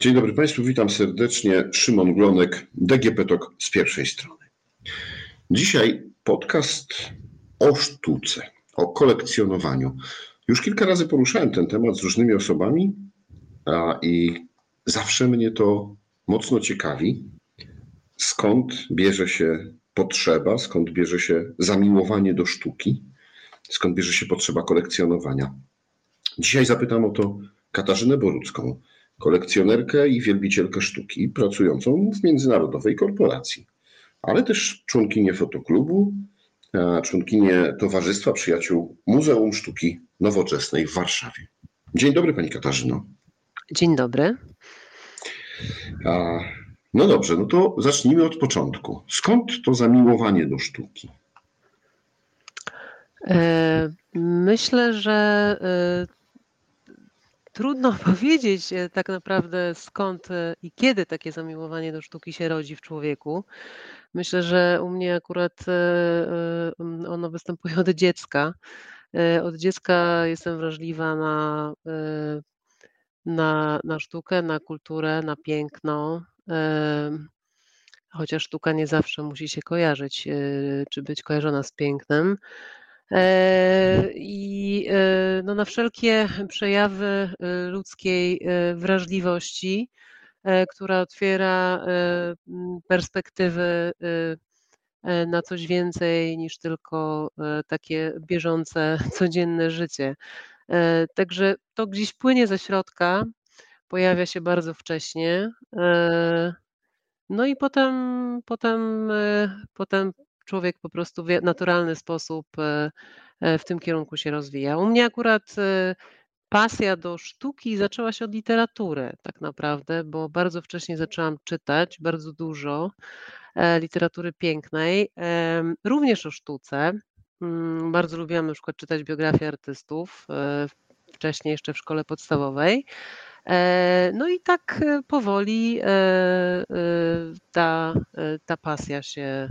Dzień dobry Państwu, witam serdecznie. Szymon Glonek, DGP TOK z pierwszej strony. Dzisiaj podcast o sztuce, o kolekcjonowaniu. Już kilka razy poruszałem ten temat z różnymi osobami a, i zawsze mnie to mocno ciekawi, skąd bierze się potrzeba, skąd bierze się zamiłowanie do sztuki, skąd bierze się potrzeba kolekcjonowania. Dzisiaj zapytam o to Katarzynę Borucką, kolekcjonerkę i wielbicielkę sztuki, pracującą w międzynarodowej korporacji, ale też członkinię fotoklubu, członkinię Towarzystwa Przyjaciół Muzeum Sztuki Nowoczesnej w Warszawie. Dzień dobry Pani Katarzyno. Dzień dobry. No dobrze, no to zacznijmy od początku. Skąd to zamiłowanie do sztuki? E, myślę, że e, trudno powiedzieć e, tak naprawdę skąd i kiedy takie zamiłowanie do sztuki się rodzi w człowieku. Myślę, że u mnie akurat ono występuje od dziecka. Od dziecka jestem wrażliwa na, na, na sztukę, na kulturę, na piękno. Chociaż sztuka nie zawsze musi się kojarzyć, czy być kojarzona z pięknem. E, I e, no, na wszelkie przejawy e, ludzkiej wrażliwości, która otwiera perspektywy na coś więcej niż tylko takie bieżące, codzienne życie. Także to gdzieś płynie ze środka, pojawia się bardzo wcześnie. No i potem, potem, potem człowiek po prostu w naturalny sposób e, e, w tym kierunku się rozwija. U mnie akurat e, pasja do sztuki zaczęła się od literatury, tak naprawdę, bo bardzo wcześnie zaczęłam czytać, bardzo dużo literatury pięknej, również o sztuce. Mm, bardzo lubiłam na przykład czytać biografię artystów, wcześniej jeszcze w szkole podstawowej. E, no i tak e, powoli e, ta, ta pasja się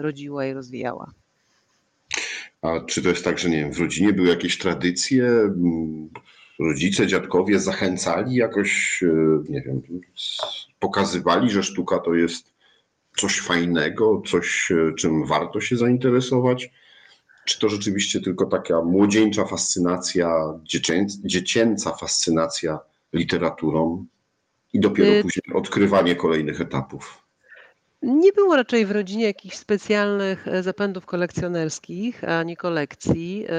rodziła i rozwijała. A czy to jest tak, że nie wiem, w rodzinie były jakieś tradycje? Mm, rodzice, dziadkowie zachęcali jakoś, nie wiem, pokazywali, że sztuka to jest coś fajnego, coś, czym warto się zainteresować? Czy to rzeczywiście tylko taka młodzieńcza fascynacja, dziecięca fascynacja literaturą i dopiero y później odkrywanie kolejnych etapów. Nie było raczej w rodzinie jakichś specjalnych e, zapędów kolekcjonerskich ani kolekcji. E,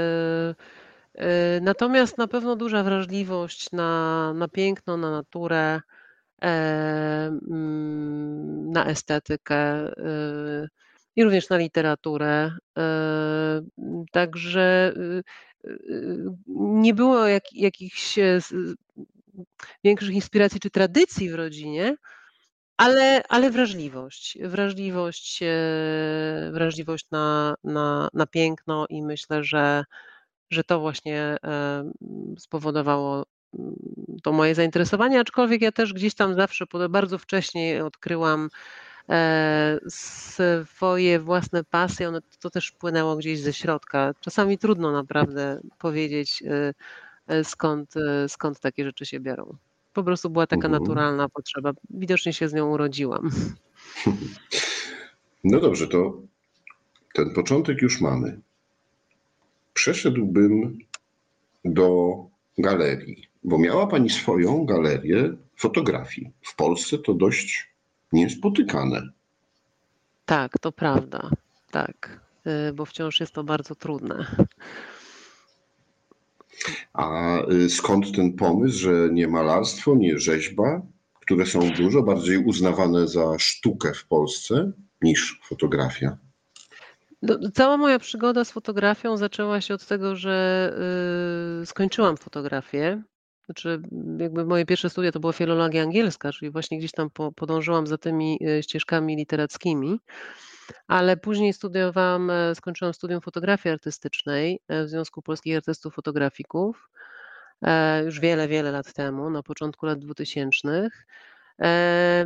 e, natomiast na pewno duża wrażliwość na, na piękno, na naturę, mm, na estetykę i również na literaturę. Także y, y, nie było jak, jakichś większych inspiracji czy tradycji w rodzinie, ale, ale wrażliwość. Wrażliwość, e, wrażliwość na, na, na piękno i myślę, że, że to właśnie e, spowodowało mm, to moje zainteresowanie, aczkolwiek ja też gdzieś tam zawsze bardzo wcześnie odkryłam e, swoje własne pasje, one, to też płynęło gdzieś ze środka. Czasami trudno naprawdę powiedzieć, skąd, e, skąd takie rzeczy się biorą. Po prostu była taka mhm. naturalna potrzeba. Widocznie się z nią urodziłam. No dobrze, to ten początek już mamy. Przeszedłbym do galerii, bo miała Pani swoją galerię fotografii. W Polsce to dość niespotykane. Tak, to prawda. Tak, e, bo wciąż jest to bardzo trudne. A y, skąd ten pomysł, że nie malarstwo, nie rzeźba, które są dużo bardziej uznawane za sztukę w Polsce niż fotografia? No, cała moja przygoda z fotografią zaczęła się od tego, że y, skończyłam fotografię. Znaczy, jakby moje pierwsze studia to była filologia angielska, czyli właśnie gdzieś tam po, podążyłam za tymi y, ścieżkami literackimi. Ale później studiowałam, e, skończyłam studium fotografii artystycznej e, w Związku Polskich Artystów Fotografików e, już wiele, wiele lat temu, na początku lat 2000.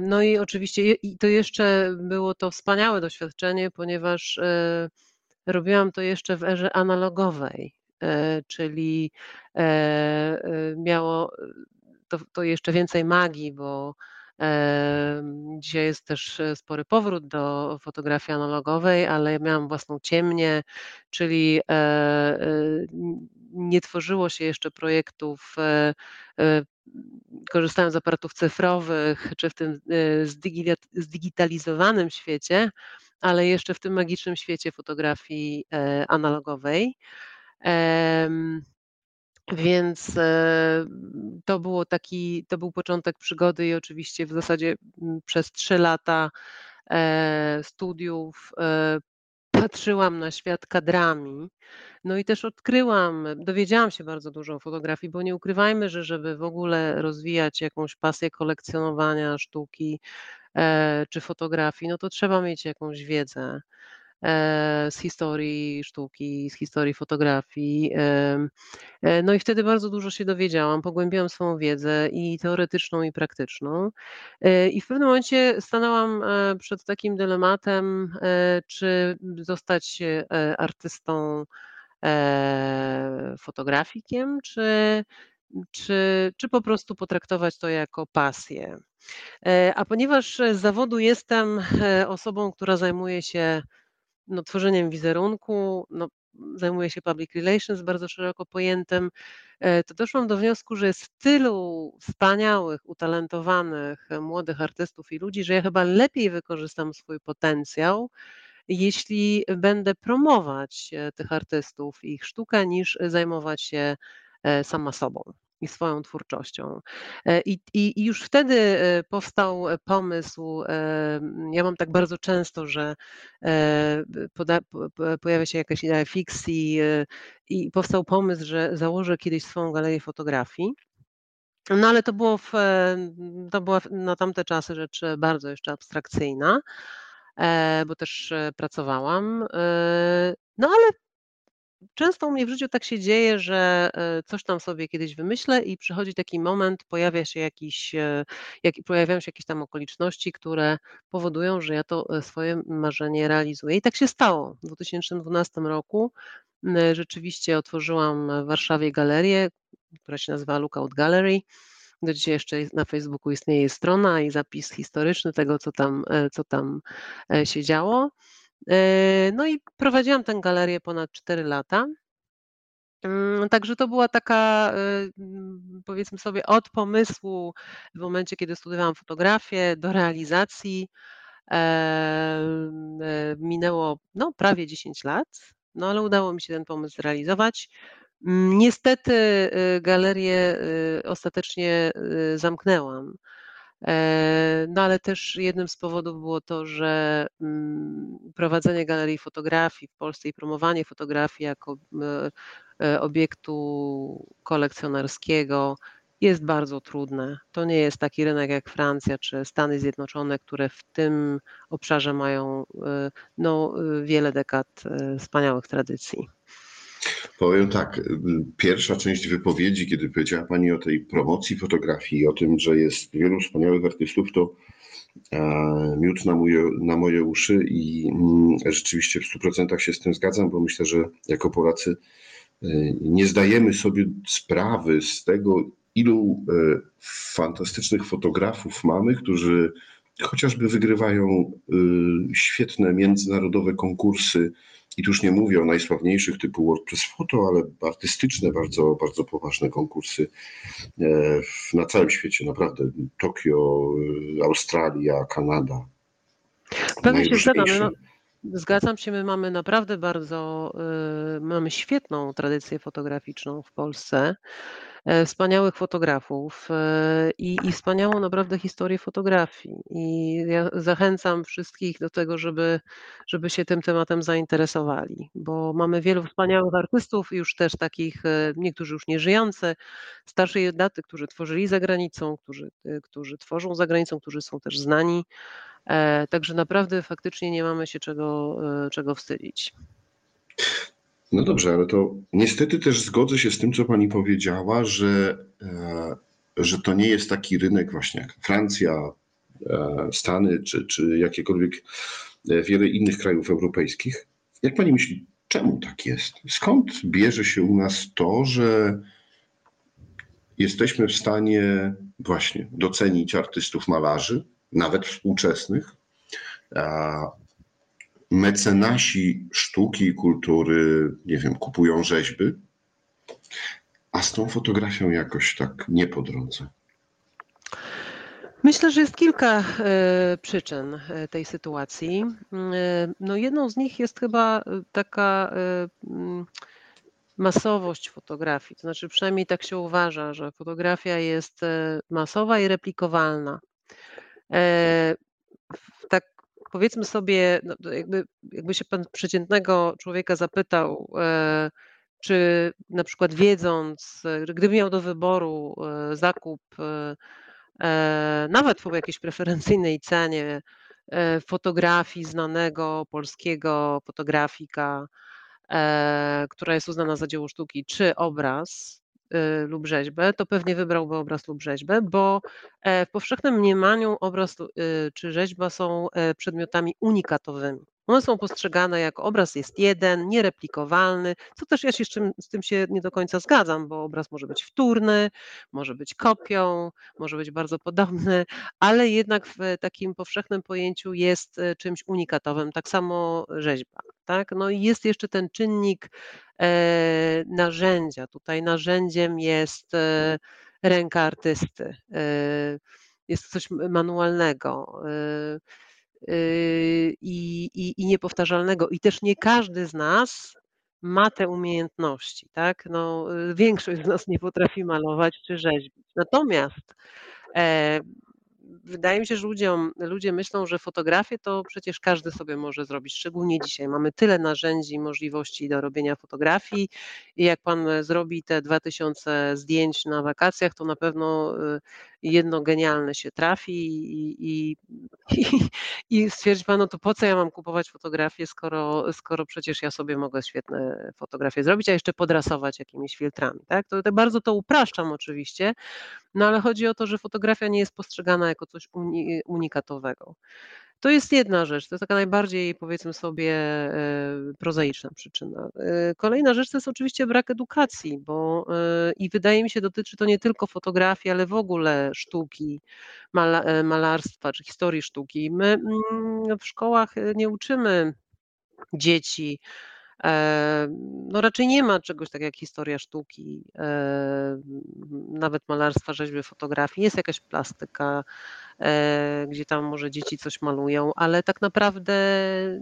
No i oczywiście i to jeszcze było to wspaniałe doświadczenie, ponieważ robiłam to jeszcze w erze analogowej, czyli miało to, to jeszcze więcej magii, bo Dzisiaj jest też e, spory powrót do fotografii analogowej, ale miałam własną ciemnię, czyli e, e, nie tworzyło się jeszcze projektów korzystając z aparatów cyfrowych, czy w tym zdigitalizowanym świecie, ale jeszcze w tym magicznym świecie fotografii analogowej. Więc e, to było taki, to był początek przygody i oczywiście w zasadzie mm, przez trzy lata e, studiów e, patrzyłam na świat kadrami. No i też odkryłam, dowiedziałam się bardzo dużo o fotografii, bo nie ukrywajmy, że żeby w ogóle rozwijać jakąś pasję kolekcjonowania sztuki czy fotografii, no to trzeba mieć jakąś wiedzę. E, z historii sztuki, z historii fotografii. E, no i wtedy bardzo dużo się dowiedziałam, pogłębiłam swoją wiedzę i teoretyczną, i praktyczną. E, I w pewnym momencie stanęłam przed takim dylematem, czy zostać artystą, fotografikiem, czy, czy, czy po prostu potraktować to jako pasję. A ponieważ z zawodu jestem osobą, która zajmuje się no, tworzeniem wizerunku, no, zajmuję się public relations bardzo szeroko pojętym, e, to doszłam do wniosku, że jest tylu wspaniałych, utalentowanych e, młodych artystów i ludzi, że ja chyba lepiej wykorzystam swój potencjał, jeśli będę promować e, tych artystów i ich sztukę, niż zajmować się sama sobą i swoją twórczością. E, I, i, I, już wtedy e, powstał pomysł, e, ja mam tak bardzo często, że poda, pojawia się jakaś idea fikcji i powstał pomysł, że założę kiedyś swoją galerię fotografii. No ale to było, w, to była na tamte czasy rzecz bardzo jeszcze abstrakcyjna, bo też pracowałam. No ale Często u mnie w życiu tak się dzieje, że e, coś tam sobie kiedyś wymyślę i przychodzi taki moment, pojawia się jakiś, e, jak, pojawiają się jakieś tam okoliczności, które powodują, że ja to e, swoje marzenie realizuję. I tak się stało. W 2012 roku rzeczywiście otworzyłam w Warszawie galerię, która się nazywa Lookout Gallery. Do dzisiaj jeszcze na Facebooku istnieje strona i zapis historyczny tego, co tam, co tam się działo. Yy, no i prowadziłam tę galerię ponad 4 lata. Mm, także to była taka, yy, powiedzmy sobie, od pomysłu w momencie, kiedy studiowałam fotografię, do realizacji e, minęło no, prawie 10 lat, no ale udało mi się ten pomysł zrealizować. Mm, niestety y, galerię y, ostatecznie y, zamknęłam. E, no ale też jednym z powodów było to, że mm, prowadzenie galerii fotografii w Polsce i promowanie fotografii jako e, obiektu kolekcjonerskiego jest bardzo trudne. To nie jest taki rynek jak Francja czy Stany Zjednoczone, które w tym obszarze mają e, no, wiele dekad wspaniałych tradycji. Powiem tak, pierwsza część wypowiedzi, kiedy powiedziała Pani o tej promocji fotografii, o tym, że jest wielu wspaniałych artystów, to e, miód na moje, na moje uszy i mm, rzeczywiście w 100% się z tym zgadzam, bo myślę, że jako Polacy e, nie zdajemy sobie sprawy z tego, ilu e, fantastycznych fotografów mamy, którzy chociażby wygrywają świetne międzynarodowe konkursy i tu już nie mówię o najsławniejszych typu WordPress Photo, ale artystyczne, bardzo, bardzo poważne konkursy e, na całym świecie, naprawdę. Tokio, e, Australia, Kanada. Pewnie się zgadzam. No, zgadzam się, my mamy naprawdę bardzo, y, mamy świetną tradycję fotograficzną w Polsce. E, wspaniałych fotografów e, i, i wspaniałą naprawdę historię fotografii. I ja zachęcam wszystkich do tego, żeby, żeby się tym tematem zainteresowali, bo mamy wielu wspaniałych artystów, już też takich, e, niektórzy już nie żyjący, starszej daty, którzy tworzyli za granicą, którzy, którzy tworzą za granicą, którzy są też znani. Także naprawdę faktycznie nie mamy się czego, czego wstydzić. No dobrze, ale to niestety też zgodzę się z tym, co pani powiedziała, że, e, że to nie jest taki rynek właśnie jak Francja, e, Stany czy, czy jakiekolwiek e, wiele innych krajów europejskich. Jak pani myśli, czemu tak jest? Skąd bierze się u nas to, że jesteśmy w stanie właśnie docenić artystów malarzy, nawet współczesnych. Mecenasi sztuki i kultury, nie wiem, kupują rzeźby, a z tą fotografią jakoś tak nie po drodze. Myślę, że jest kilka e, przyczyn e, tej sytuacji. E, no jedną z nich jest chyba taka masowość fotografii. To znaczy, przynajmniej tak się uważa, że fotografia jest masowa i replikowalna. Powiedzmy sobie, no jakby, jakby się pan przeciętnego człowieka zapytał, czy na przykład wiedząc, gdyby miał do wyboru zakup E, nawet po jakiejś preferencyjnej cenie e, fotografii znanego polskiego fotografika, e, która jest uznana za dzieło sztuki, czy obraz lub rzeźbę, to pewnie wybrałby obraz lub rzeźbę, bo w powszechnym mniemaniu obraz czy rzeźba są przedmiotami unikatowymi. One są postrzegane jako obraz jest jeden, niereplikowalny, co też ja się z, czym, z tym się nie do końca zgadzam, bo obraz może być wtórny, może być kopią, może być bardzo podobny, ale jednak w takim powszechnym pojęciu jest e, czymś unikatowym, tak samo rzeźba. Tak? No i jest jeszcze ten czynnik e, narzędzia. Tutaj narzędziem jest e, ręka artysty. E, jest coś manualnego. E, i, i, i niepowtarzalnego. I też nie każdy z nas ma te umiejętności, tak? No, większość z nas nie potrafi malować czy rzeźbić. Natomiast e, wydaje mi się, że ludziom, ludzie myślą, że fotografię to przecież każdy sobie może zrobić, szczególnie dzisiaj. Mamy tyle narzędzi i możliwości do robienia fotografii i jak pan zrobi te 2000 zdjęć na wakacjach, to na pewno y, jedno genialne się trafi i, i, i, i stwierdzi pan, no to po co ja mam kupować fotografię, skoro, skoro przecież ja sobie mogę świetne fotografie zrobić, a jeszcze podrasować jakimiś filtrami. Tak? To, to bardzo to upraszczam oczywiście, no ale chodzi o to, że fotografia nie jest postrzegana jako coś unikatowego. To jest jedna rzecz, to jest taka najbardziej, powiedzmy sobie, e, prozaiczna przyczyna. E, kolejna rzecz to jest oczywiście brak edukacji, bo e, i wydaje mi się, dotyczy to nie tylko fotografii, ale w ogóle sztuki, malarstwa czy historii sztuki. My mm, w szkołach nie uczymy dzieci, no raczej nie ma czegoś tak jak historia sztuki, nawet malarstwa, rzeźby, fotografii. Jest jakaś plastyka, e, gdzie tam może dzieci coś malują, ale tak naprawdę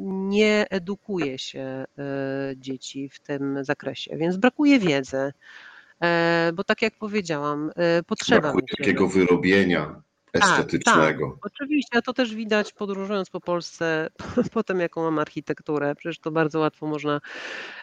nie edukuje się e, dzieci w tym zakresie, więc brakuje wiedzy. E, bo tak jak powiedziałam, potrzeba. Brakuje takiego wyrobienia estetycznego. Tak, tak, oczywiście, a to też widać podróżując po Polsce, potem jaką mam architekturę, przecież to bardzo łatwo można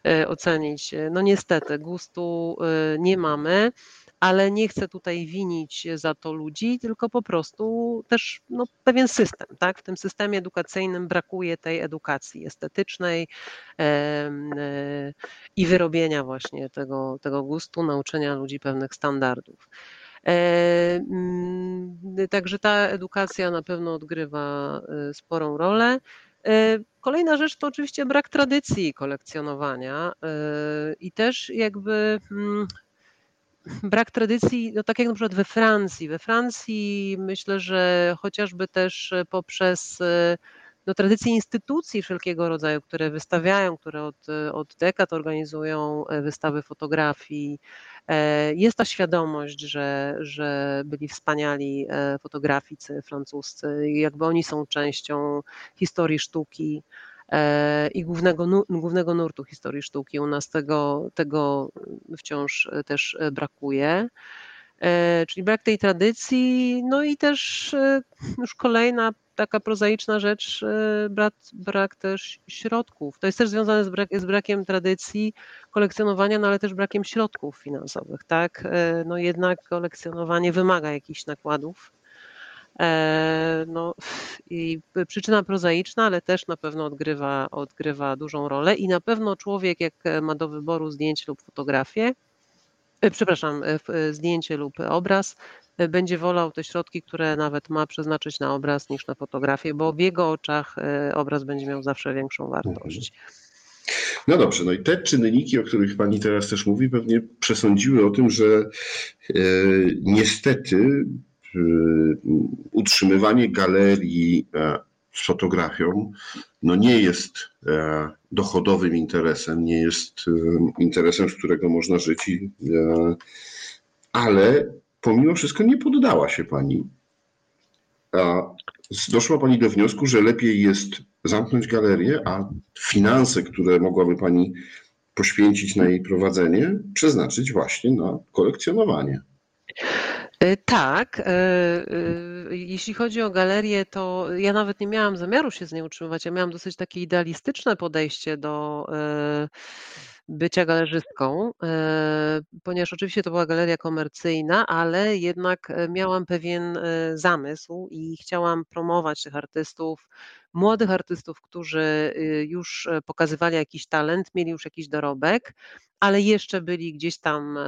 e, ocenić. No niestety, gustu e, nie mamy, ale nie chcę tutaj winić za to ludzi, tylko po prostu też no, pewien system. Tak? W tym systemie edukacyjnym brakuje tej edukacji estetycznej e, i wyrobienia właśnie tego, tego gustu, nauczenia ludzi pewnych standardów. E, mm, także ta edukacja na pewno odgrywa e, sporą rolę. E, kolejna rzecz to oczywiście brak tradycji kolekcjonowania i też jakby mm, brak tradycji, no tak jak na przykład we Francji. We Francji myślę, że chociażby też poprzez no, tradycje instytucji wszelkiego rodzaju, które wystawiają, które od, od dekad organizują wystawy fotografii, E, jest ta świadomość, że, że byli wspaniali e, fotograficy francuscy, jakby oni są częścią historii sztuki e, i głównego, głównego nurtu historii sztuki. U nas tego, tego wciąż też brakuje. Czyli brak tej tradycji, no i też już kolejna taka prozaiczna rzecz, e, brak, brak też środków. To jest też związane z, brak, z brakiem tradycji kolekcjonowania, no ale też brakiem środków finansowych, tak? E, no jednak kolekcjonowanie wymaga jakichś nakładów. E, no, i przyczyna prozaiczna, ale też na pewno odgrywa, odgrywa dużą rolę i na pewno człowiek, jak ma do wyboru zdjęcie lub fotografię, przepraszam, zdjęcie lub obraz, będzie wolał te środki, które nawet ma przeznaczyć na obraz niż na fotografię, bo w jego oczach e, obraz będzie miał zawsze większą wartość. No dobrze, no i te czynniki, o których Pani teraz też mówi, pewnie przesądziły o tym, że e, niestety e, utrzymywanie galerii e, z fotografią no nie jest e, dochodowym interesem, nie jest e, interesem, z którego można żyć, e, ale pomimo wszystko nie poddała się Pani. A doszła Pani do wniosku, że lepiej jest zamknąć galerię, a finanse, które mogłaby Pani poświęcić na jej prowadzenie, przeznaczyć właśnie na kolekcjonowanie. E, tak. E, e, jeśli chodzi o galerię, to ja nawet nie miałam zamiaru się z niej utrzymywać. Ja miałam dosyć takie idealistyczne podejście do bycia galerzystką, ponieważ oczywiście to była galeria komercyjna, ale jednak miałam pewien zamysł i chciałam promować tych artystów, młodych artystów, którzy już pokazywali jakiś talent, mieli już jakiś dorobek, ale jeszcze byli gdzieś tam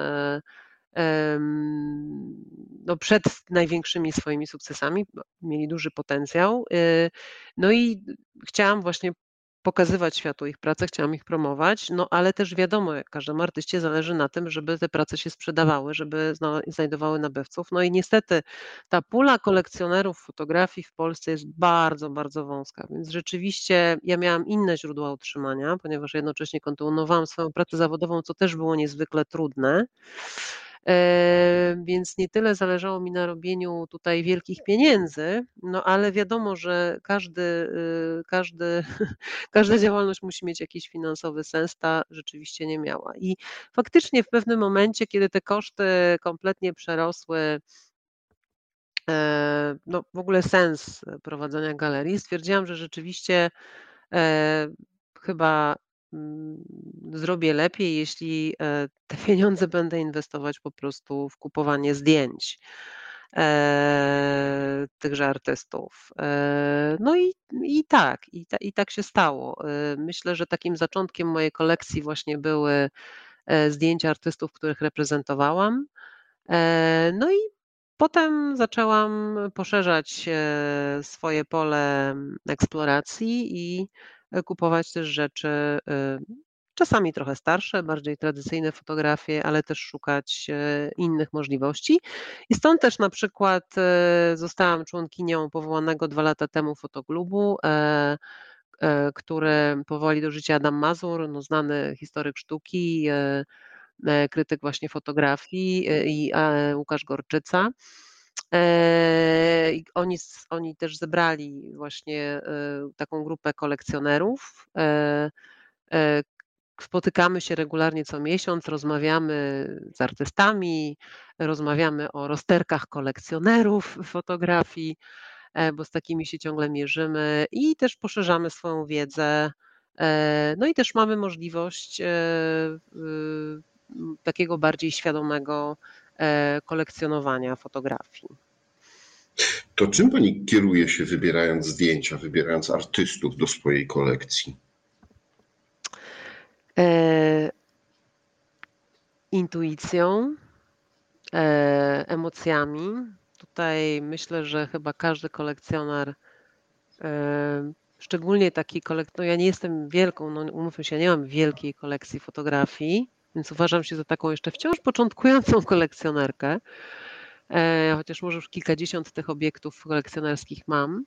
no przed największymi swoimi sukcesami, mieli duży potencjał. Y, no i chciałam właśnie pokazywać światu ich pracę, chciałam ich promować, no ale też wiadomo, jak każdemu artyście zależy na tym, żeby te prace się sprzedawały, żeby znajdowały nabywców. No i niestety ta pula kolekcjonerów fotografii w Polsce jest bardzo, bardzo wąska, więc rzeczywiście ja miałam inne źródła utrzymania, ponieważ jednocześnie kontynuowałam swoją pracę zawodową, co też było niezwykle trudne. Więc nie tyle zależało mi na robieniu tutaj wielkich pieniędzy, no ale wiadomo, że każdy, y, każdy, każda działalność musi mieć jakiś finansowy sens, ta rzeczywiście nie miała. I faktycznie w pewnym momencie, kiedy te koszty kompletnie przerosły e, no, w ogóle sens prowadzenia galerii, stwierdziłam, że rzeczywiście e, chyba zrobię lepiej, jeśli e, te pieniądze będę inwestować po prostu w kupowanie zdjęć e, tychże artystów. E, no i, i tak, i, ta, i tak się stało. Myślę, że takim zaczątkiem mojej kolekcji właśnie były zdjęcia artystów, których reprezentowałam. No i potem zaczęłam poszerzać swoje pole eksploracji i kupować też rzeczy, e, czasami trochę starsze, bardziej tradycyjne fotografie, ale też szukać e, innych możliwości. I stąd też na przykład zostałam członkinią powołanego dwa lata temu fotoklubu, który powoli do życia Adam Mazur, no znany historyk sztuki, krytyk właśnie fotografii i Łukasz Gorczyca. Eee, oni, oni też zebrali właśnie e, taką grupę kolekcjonerów. E, e, spotykamy się regularnie co miesiąc, rozmawiamy z artystami, rozmawiamy o rozterkach kolekcjonerów fotografii, bo z takimi się ciągle mierzymy i też poszerzamy swoją wiedzę. No i też mamy możliwość takiego bardziej świadomego E, kolekcjonowania fotografii. To czym pani kieruje się wybierając zdjęcia, wybierając artystów do swojej kolekcji? E, intuicją, e, emocjami. Tutaj myślę, że chyba każdy kolekcjoner, e, szczególnie taki kolekcjoner, no ja nie jestem wielką, no umówmy się, nie mam wielkiej kolekcji fotografii, więc uważam się za taką jeszcze wciąż początkującą kolekcjonerkę, e, chociaż może już kilkadziesiąt tych obiektów kolekcjonerskich mam.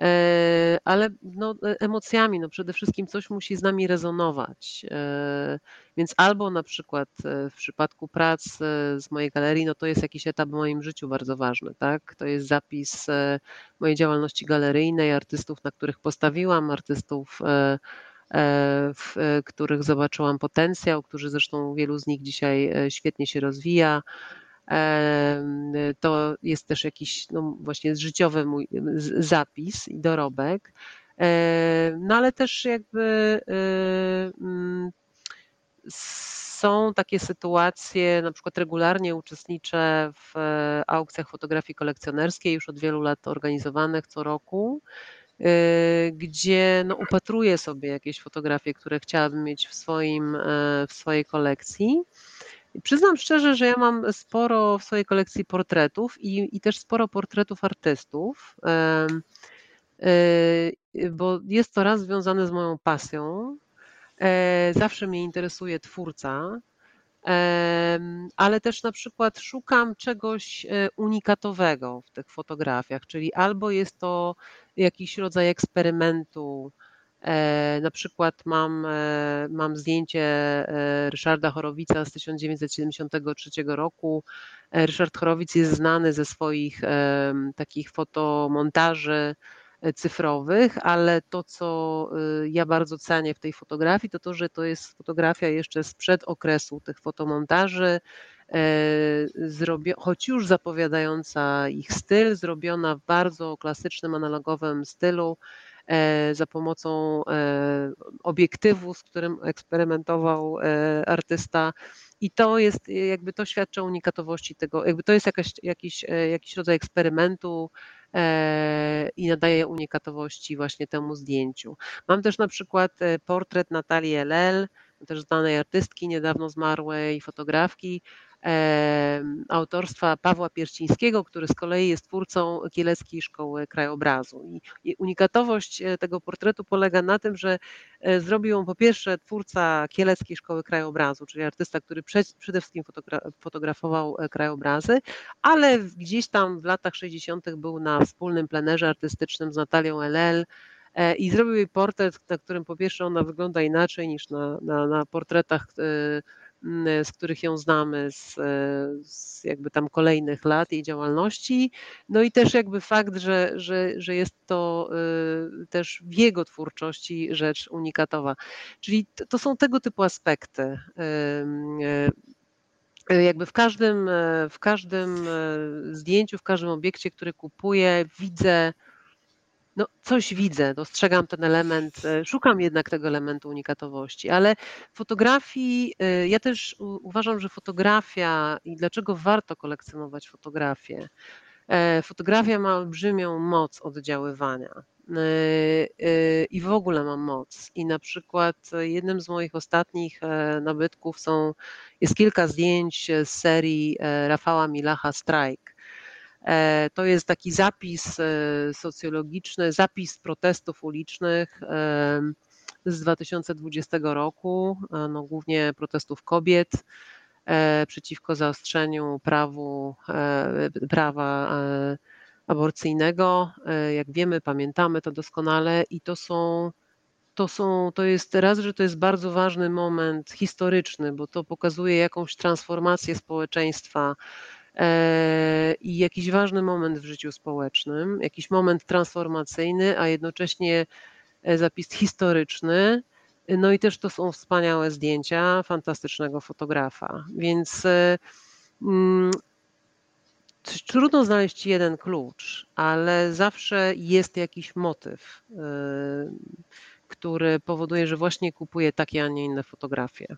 E, ale no, emocjami, no przede wszystkim coś musi z nami rezonować. E, więc albo na przykład w przypadku prac z mojej galerii, no to jest jakiś etap w moim życiu bardzo ważny, tak? To jest zapis mojej działalności galeryjnej, artystów, na których postawiłam, artystów E, w e, których zobaczyłam potencjał, którzy zresztą wielu z nich dzisiaj e, świetnie się rozwija. To jest też jakiś no właśnie życiowy mój zapis i dorobek. No ale też jakby mm, są takie sytuacje, na przykład regularnie uczestniczę w aukcjach fotografii kolekcjonerskiej, już od wielu lat organizowanych co roku. Y, gdzie no, upatruję sobie jakieś fotografie, które chciałabym mieć w, swoim, e, w swojej kolekcji. I przyznam szczerze, że ja mam sporo w swojej kolekcji portretów i, i też sporo portretów artystów, y, bo jest to raz związane z moją pasją, E, zawsze mnie interesuje twórca, ale też na przykład szukam czegoś e, unikatowego w tych fotografiach, czyli albo jest to jakiś rodzaj eksperymentu. E, na przykład mam, mam zdjęcie Ryszarda Chorowica z 1973 roku. Ryszard Chorowic jest znany ze swoich takich fotomontaży E, cyfrowych, ale to, co y, ja bardzo cenię w tej fotografii, to to, że to jest fotografia jeszcze sprzed okresu tych fotomontaży, e, choć już zapowiadająca ich styl, zrobiona w bardzo klasycznym, analogowym stylu, e, za pomocą obiektywu, z którym eksperymentował artysta. I to jest, jakby to świadczy o unikatowości tego, jakby to jest jakaś, jakiś, jakiś rodzaj eksperymentu, E, i nadaje unikatowości właśnie temu zdjęciu. Mam też na przykład e, portret Natalii Elel, też znanej artystki, niedawno zmarłej fotografki, autorstwa Pawła Pierścińskiego, który z kolei jest twórcą Kieleckiej Szkoły Krajobrazu. I unikatowość e, tego portretu polega na tym, że e, zrobił ją po pierwsze twórca Kieleckiej Szkoły Krajobrazu, czyli artysta, który przede wszystkim fotografował e, krajobrazy, ale gdzieś tam w latach 60. był na wspólnym plenerze artystycznym z Natalią LL, i zrobił jej portret, na którym po pierwsze ona wygląda inaczej niż na, na, na portretach z których ją znamy z, z, jakby tam kolejnych lat jej działalności. No i też jakby fakt, że, że, że jest to y, też w jego twórczości rzecz unikatowa. Czyli to są tego typu aspekty. Jakby w każdym, w każdym zdjęciu, w każdym obiekcie, który kupuję, widzę no, coś widzę, dostrzegam ten element, e, szukam jednak tego elementu unikatowości, ale fotografii, e, ja też uważam, że fotografia i dlaczego warto kolekcjonować fotografię. E, fotografia ma olbrzymią moc oddziaływania i w ogóle ma moc. I na przykład jednym z moich ostatnich nabytków są, jest kilka zdjęć z serii Rafała Milacha Strike to jest taki zapis e, socjologiczny, zapis protestów ulicznych e, z 2020 roku, no głównie protestów kobiet przeciwko zaostrzeniu prawu, prawa aborcyjnego. Jak wiemy, pamiętamy to doskonale i to są to są, to jest raz, że to jest bardzo ważny moment historyczny, bo to pokazuje jakąś transformację społeczeństwa, E, i jakiś ważny moment w życiu społecznym, jakiś moment transformacyjny, a jednocześnie e, zapis historyczny. No i też to są wspaniałe zdjęcia fantastycznego fotografa. Więc e, mm, trudno znaleźć jeden klucz, ale zawsze jest jakiś motyw, który powoduje, że właśnie kupuję takie, a nie inne fotografie.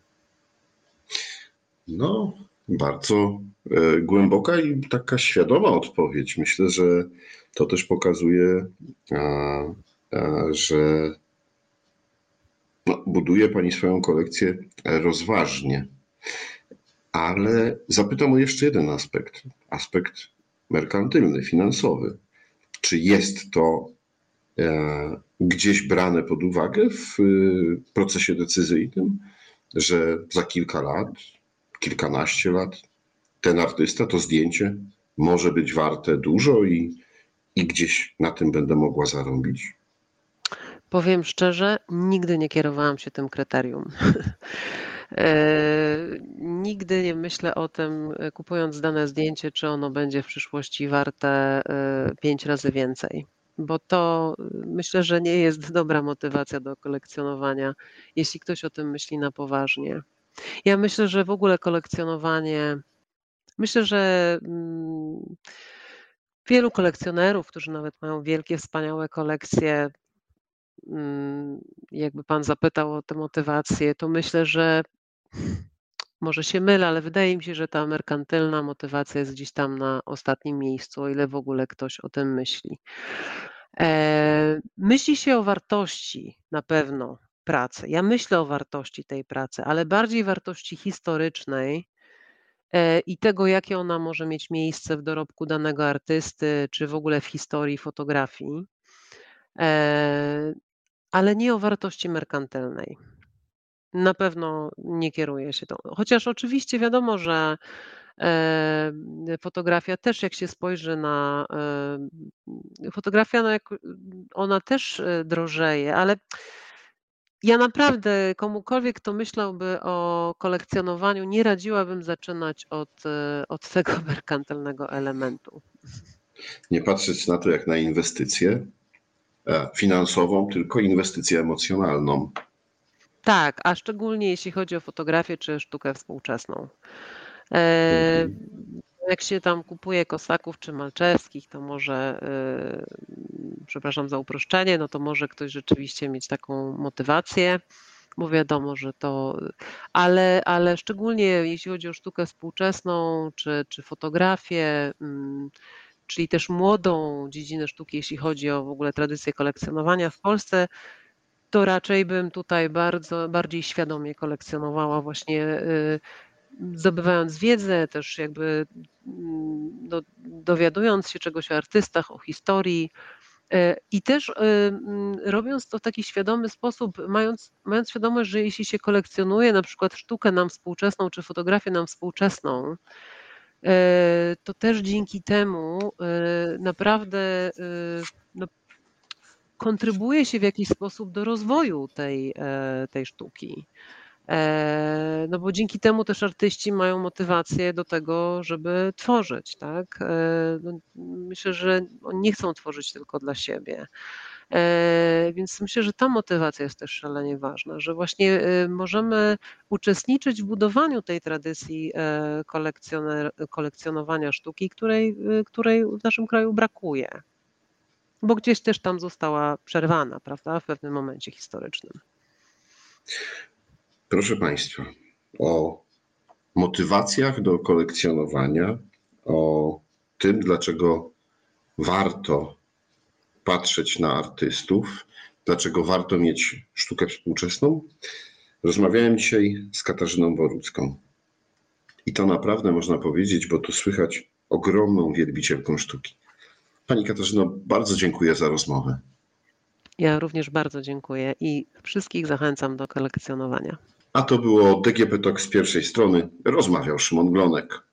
No, bardzo e, głęboka i taka świadoma odpowiedź. Myślę, że to też pokazuje, że no, buduje Pani swoją kolekcję rozważnie. Ale zapytam o jeszcze jeden aspekt. Aspekt merkantylny, finansowy. Czy jest to e, gdzieś brane pod uwagę w procesie decyzyjnym, że za kilka lat kilkanaście lat, ten artysta, to zdjęcie może być warte dużo i, i gdzieś na tym będę mogła zarobić? Powiem szczerze, nigdy nie kierowałam się tym kryterium. E, nigdy nie myślę o tym, kupując dane zdjęcie, czy ono będzie w przyszłości warte e, pięć razy więcej, bo to myślę, że nie jest dobra motywacja do kolekcjonowania, jeśli ktoś o tym myśli na poważnie. Ja myślę, że w ogóle kolekcjonowanie myślę, że mm, wielu kolekcjonerów, którzy nawet mają wielkie, wspaniałe kolekcje, mm, jakby pan zapytał o tę motywację, to myślę, że może się mylę, ale wydaje mi się, że ta merkantylna motywacja jest gdzieś tam na ostatnim miejscu, o ile w ogóle ktoś o tym myśli. E, myśli się o wartości na pewno pracy. Ja myślę o wartości tej pracy, ale bardziej wartości historycznej e, i tego, jakie ona może mieć miejsce w dorobku danego artysty, czy w ogóle w historii fotografii, e, ale nie o wartości merkantylnej. Na pewno nie kieruję się tą chociaż oczywiście wiadomo, że, e, fotografia też jak się spojrzy na, fotografia, no jak ona też, drożeje, ale ja naprawdę komukolwiek, kto myślałby o kolekcjonowaniu, nie radziłabym zaczynać od, od tego merkantylnego elementu. Nie patrzeć na to jak na inwestycję finansową, tylko inwestycję emocjonalną. Tak, a szczególnie jeśli chodzi o fotografię czy sztukę współczesną. E, jak się tam kupuje Kosaków czy Malczewskich, to może, e, przepraszam za uproszczenie, no to może ktoś rzeczywiście mieć taką motywację, bo wiadomo, że to, ale, ale szczególnie jeśli chodzi o sztukę współczesną czy, czy fotografię, mm, czyli też młodą dziedzinę sztuki, jeśli chodzi o w ogóle tradycję kolekcjonowania w Polsce, to raczej bym tutaj bardzo bardziej świadomie kolekcjonowała właśnie y, zdobywając wiedzę, też jakby mm, do, dowiadując się czegoś o artystach, o historii y, i też y, mm, robiąc to w taki świadomy sposób, mając, mając świadomość, że jeśli się kolekcjonuje na przykład sztukę nam współczesną czy fotografię nam współczesną, to też dzięki temu naprawdę no, kontrybuje się w jakiś sposób do rozwoju tej, e, tej sztuki. E, no bo dzięki temu też artyści mają motywację do tego, żeby tworzyć, tak? E, no myślę, że oni nie chcą tworzyć tylko dla siebie. Więc myślę, że ta motywacja jest też szalenie ważna, że właśnie możemy uczestniczyć w budowaniu tej tradycji kolekcjonowania sztuki, której, której w naszym kraju brakuje bo gdzieś też tam została przerwana, prawda, w pewnym momencie historycznym. Proszę Państwa, o motywacjach do kolekcjonowania, o tym, dlaczego warto patrzeć na artystów, dlaczego warto mieć sztukę współczesną, rozmawiałem dzisiaj z Katarzyną Borucką. I to naprawdę można powiedzieć, bo tu słychać ogromną wielbicielką sztuki. Pani Katarzyno, bardzo dziękuję za rozmowę. Ja również bardzo dziękuję i wszystkich zachęcam do kolekcjonowania. A to było DGP Talk z pierwszej strony. Rozmawiał Szymon Glonek.